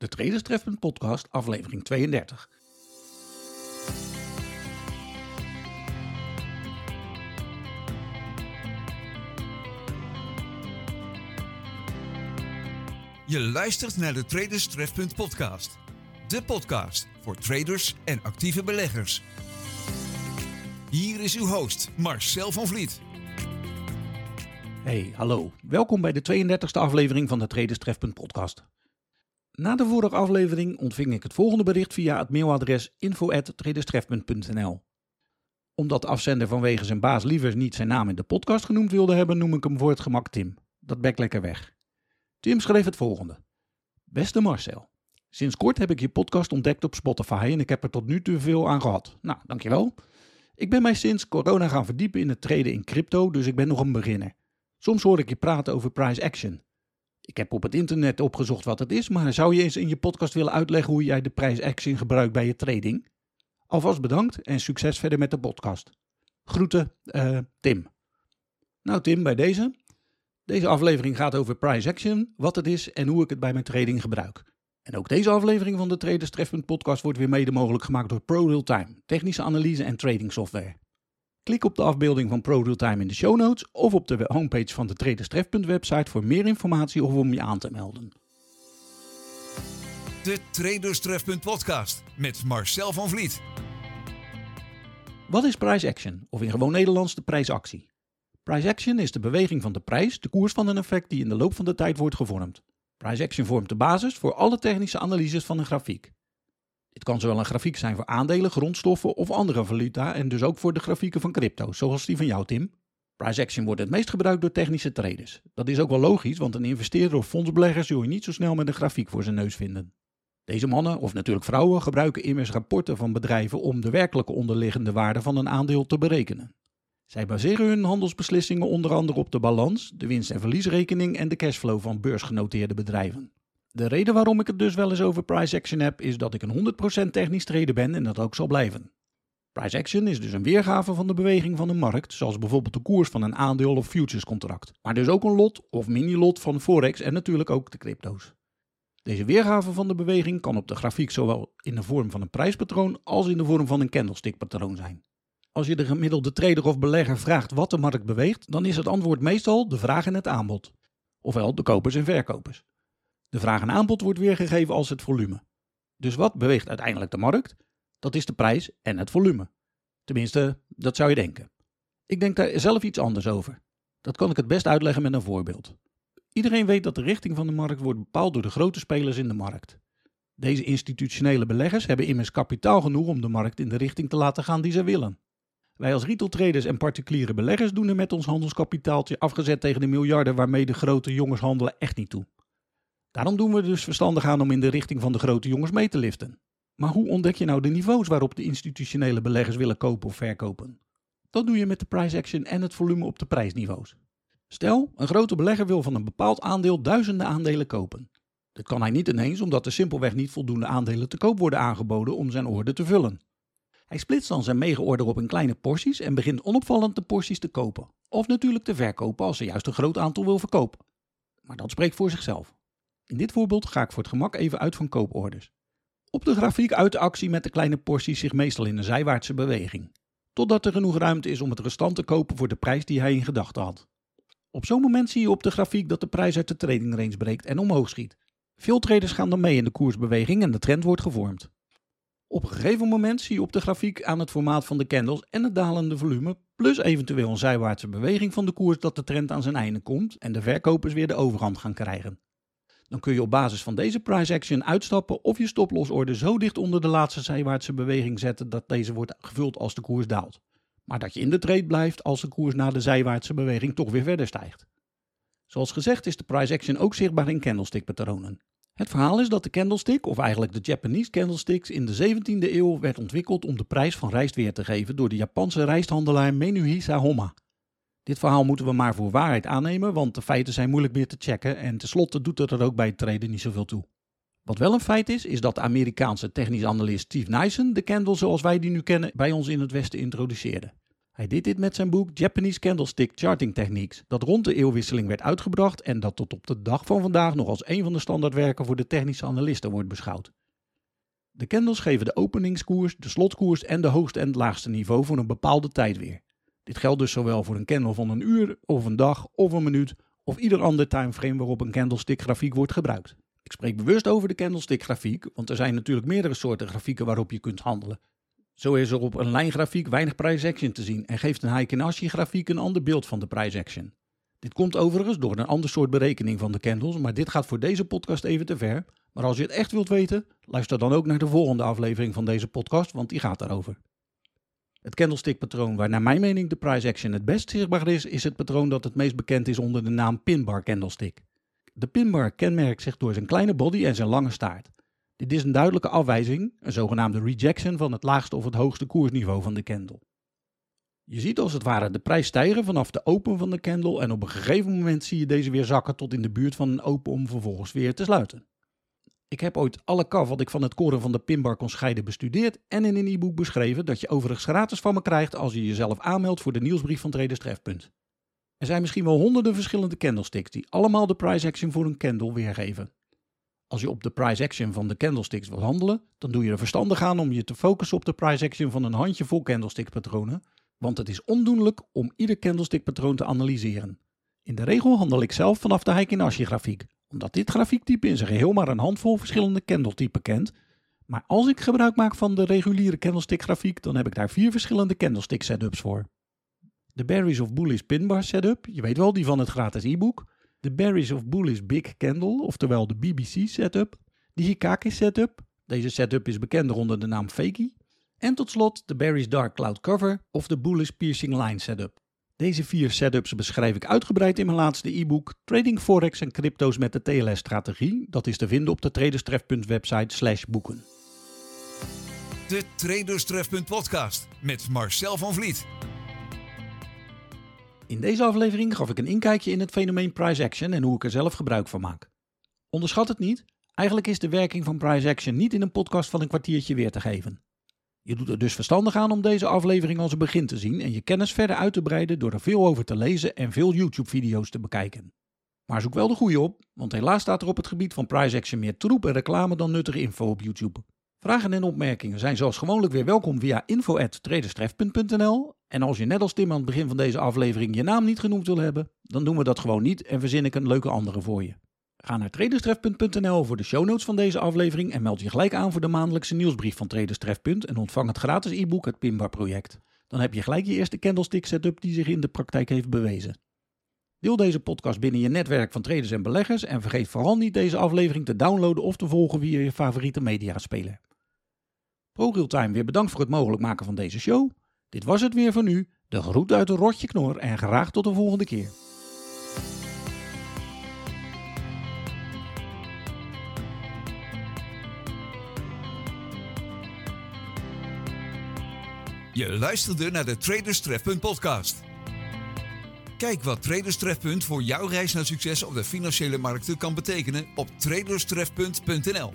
de Traders Trefpunt podcast, aflevering 32. Je luistert naar de Traders Trefpunt podcast. De podcast voor traders en actieve beleggers. Hier is uw host Marcel van Vliet. Hey, hallo. Welkom bij de 32e aflevering van de Traders Trefpunt podcast. Na de vorige aflevering ontving ik het volgende bericht via het mailadres info@traderstrefpunt.nl. Omdat de afzender vanwege zijn baas liever niet zijn naam in de podcast genoemd wilde hebben, noem ik hem voor het gemak Tim. Dat bek lekker weg. Tim schreef het volgende. Beste Marcel, sinds kort heb ik je podcast ontdekt op Spotify en ik heb er tot nu toe veel aan gehad. Nou, dankjewel. Ik ben mij sinds corona gaan verdiepen in het traden in crypto, dus ik ben nog een beginner. Soms hoor ik je praten over price action. Ik heb op het internet opgezocht wat het is, maar zou je eens in je podcast willen uitleggen hoe jij de price action gebruikt bij je trading? Alvast bedankt en succes verder met de podcast. Groeten, uh, Tim. Nou Tim, bij deze. Deze aflevering gaat over price action, wat het is en hoe ik het bij mijn trading gebruik. En ook deze aflevering van de Traders Treffpunt podcast wordt weer mede mogelijk gemaakt door ProRealTime, technische analyse en trading software. Klik op de afbeelding van ProRealTime in de show notes of op de homepage van de Traders Treffpunt website voor meer informatie of om je aan te melden. De Traders Trefpunt podcast met Marcel van Vliet. Wat is price action, of in gewoon Nederlands de prijsactie? Price action is de beweging van de prijs, de koers van een effect die in de loop van de tijd wordt gevormd. Price action vormt de basis voor alle technische analyses van een grafiek. Dit kan zowel een grafiek zijn voor aandelen, grondstoffen of andere valuta en dus ook voor de grafieken van crypto, zoals die van jou Tim. Price action wordt het meest gebruikt door technische traders. Dat is ook wel logisch, want een investeerder of fondsbelegger zul je niet zo snel met een grafiek voor zijn neus vinden. Deze mannen, of natuurlijk vrouwen, gebruiken immers rapporten van bedrijven om de werkelijke onderliggende waarde van een aandeel te berekenen. Zij baseren hun handelsbeslissingen onder andere op de balans, de winst- en verliesrekening en de cashflow van beursgenoteerde bedrijven. De reden waarom ik het dus wel eens over price action heb, is dat ik een 100% technisch trader ben en dat ook zal blijven. Price action is dus een weergave van de beweging van de markt, zoals bijvoorbeeld de koers van een aandeel of futurescontract, maar dus ook een lot of mini-lot van forex en natuurlijk ook de crypto's. Deze weergave van de beweging kan op de grafiek zowel in de vorm van een prijspatroon als in de vorm van een candlestickpatroon zijn. Als je de gemiddelde trader of belegger vraagt wat de markt beweegt, dan is het antwoord meestal de vraag en het aanbod. Ofwel de kopers en verkopers. De vraag en aanbod wordt weergegeven als het volume. Dus wat beweegt uiteindelijk de markt? Dat is de prijs en het volume. Tenminste, dat zou je denken. Ik denk daar zelf iets anders over. Dat kan ik het best uitleggen met een voorbeeld. Iedereen weet dat de richting van de markt wordt bepaald door de grote spelers in de markt. Deze institutionele beleggers hebben immers kapitaal genoeg om de markt in de richting te laten gaan die ze willen. Wij als retail traders en particuliere beleggers doen er met ons handelskapitaaltje afgezet tegen de miljarden waarmee de grote jongens handelen echt niet toe. Daarom doen we dus verstandig aan om in de richting van de grote jongens mee te liften. Maar hoe ontdek je nou de niveaus waarop de institutionele beleggers willen kopen of verkopen? Dat doe je met de price action en het volume op de prijsniveaus. Stel, een grote belegger wil van een bepaald aandeel duizenden aandelen kopen. Dat kan hij niet ineens omdat er simpelweg niet voldoende aandelen te koop worden aangeboden om zijn orde te vullen. Hij splitst dan zijn meegeorder op in kleine porties en begint onopvallend de porties te kopen. Of natuurlijk te verkopen als hij juist een groot aantal wil verkopen. Maar dat spreekt voor zichzelf. In dit voorbeeld ga ik voor het gemak even uit van kooporders. Op de grafiek uit de actie met de kleine porties zich meestal in een zijwaartse beweging. Totdat er genoeg ruimte is om het restant te kopen voor de prijs die hij in gedachten had. Op zo'n moment zie je op de grafiek dat de prijs uit de trading range breekt en omhoog schiet. Veel traders gaan dan mee in de koersbeweging en de trend wordt gevormd. Op een gegeven moment zie je op de grafiek aan het formaat van de candles en het dalende volume, plus eventueel een zijwaartse beweging van de koers dat de trend aan zijn einde komt en de verkopers weer de overhand gaan krijgen. Dan kun je op basis van deze price action uitstappen of je stoplosorde zo dicht onder de laatste zijwaartse beweging zetten dat deze wordt gevuld als de koers daalt. Maar dat je in de trade blijft als de koers na de zijwaartse beweging toch weer verder stijgt. Zoals gezegd is de price action ook zichtbaar in candlestick patronen. Het verhaal is dat de candlestick, of eigenlijk de Japanese candlesticks, in de 17e eeuw werd ontwikkeld om de prijs van rijst weer te geven door de Japanse rijsthandelaar Menuhisa Homma. Dit verhaal moeten we maar voor waarheid aannemen, want de feiten zijn moeilijk meer te checken en tenslotte doet het er ook bij het traden niet zoveel toe. Wat wel een feit is, is dat Amerikaanse technisch analist Steve Nyssen de candle zoals wij die nu kennen bij ons in het Westen introduceerde. Hij deed dit met zijn boek Japanese Candlestick Charting Techniques, dat rond de eeuwwisseling werd uitgebracht en dat tot op de dag van vandaag nog als een van de standaardwerken voor de technische analisten wordt beschouwd. De candles geven de openingskoers, de slotkoers en de hoogste en laagste niveau voor een bepaalde tijd weer. Dit geldt dus zowel voor een candle van een uur, of een dag, of een minuut, of ieder ander timeframe waarop een candlestick grafiek wordt gebruikt. Ik spreek bewust over de candlestick grafiek, want er zijn natuurlijk meerdere soorten grafieken waarop je kunt handelen. Zo is er op een lijngrafiek weinig price action te zien en geeft een Heikin-Ashi grafiek een ander beeld van de price action. Dit komt overigens door een ander soort berekening van de candles, maar dit gaat voor deze podcast even te ver. Maar als je het echt wilt weten, luister dan ook naar de volgende aflevering van deze podcast, want die gaat daarover. Het candlestick-patroon waar naar mijn mening de price action het best zichtbaar is, is het patroon dat het meest bekend is onder de naam pinbar candlestick. De pinbar kenmerkt zich door zijn kleine body en zijn lange staart. Dit is een duidelijke afwijzing, een zogenaamde rejection van het laagste of het hoogste koersniveau van de candle. Je ziet als het ware de prijs stijgen vanaf de open van de candle en op een gegeven moment zie je deze weer zakken tot in de buurt van een open om vervolgens weer te sluiten. Ik heb ooit alle kaf wat ik van het koren van de pinbar kon scheiden bestudeerd en in een e-book beschreven dat je overigens gratis van me krijgt als je jezelf aanmeldt voor de nieuwsbrief van Traders Trefpunt. Er zijn misschien wel honderden verschillende candlesticks die allemaal de price action voor een candle weergeven. Als je op de price action van de candlesticks wil handelen, dan doe je er verstandig aan om je te focussen op de price action van een handjevol candlestick patronen, want het is ondoenlijk om ieder candlestick patroon te analyseren. In de regel handel ik zelf vanaf de Heikin-Ashi grafiek, omdat dit grafiektype in zijn geheel maar een handvol verschillende candletypen kent. Maar als ik gebruik maak van de reguliere candlestick grafiek, dan heb ik daar vier verschillende candlestick setups voor. De Berries of Bullish Pinbar setup, je weet wel, die van het gratis e-book. De Berries of Bullish Big Candle, oftewel de BBC setup. De Hikaki setup, deze setup is bekender onder de naam Fakey. En tot slot de Berries Dark Cloud Cover of de Bullish Piercing Line setup. Deze vier setups beschrijf ik uitgebreid in mijn laatste e-book Trading Forex en Crypto's met de TLS-strategie. Dat is te vinden op de traderstref.website website slash boeken. De Traderstref.podcast podcast met Marcel van Vliet. In deze aflevering gaf ik een inkijkje in het fenomeen price action en hoe ik er zelf gebruik van maak. Onderschat het niet, eigenlijk is de werking van price action niet in een podcast van een kwartiertje weer te geven. Je doet er dus verstandig aan om deze aflevering als een begin te zien en je kennis verder uit te breiden door er veel over te lezen en veel YouTube-video's te bekijken. Maar zoek wel de goede op, want helaas staat er op het gebied van price action meer troep en reclame dan nuttige info op YouTube. Vragen en opmerkingen zijn zoals gewoonlijk weer welkom via info.traderstref.nl en als je net als Tim aan het begin van deze aflevering je naam niet genoemd wil hebben, dan doen we dat gewoon niet en verzin ik een leuke andere voor je. Ga naar traderstref.nl voor de show notes van deze aflevering en meld je gelijk aan voor de maandelijkse nieuwsbrief van Traderstref. en ontvang het gratis e-book Het Pinbar Project. Dan heb je gelijk je eerste candlestick setup die zich in de praktijk heeft bewezen. Deel deze podcast binnen je netwerk van traders en beleggers en vergeet vooral niet deze aflevering te downloaden of te volgen via je favoriete mediaspeler. ProRealtime weer bedankt voor het mogelijk maken van deze show. Dit was het weer voor nu. De groet uit de rotje knor en graag tot de volgende keer. Je luisterde naar de Traders Trefpunt podcast. Kijk wat Traders Trefpunt voor jouw reis naar succes op de financiële markten kan betekenen op traderstrefpunt.nl.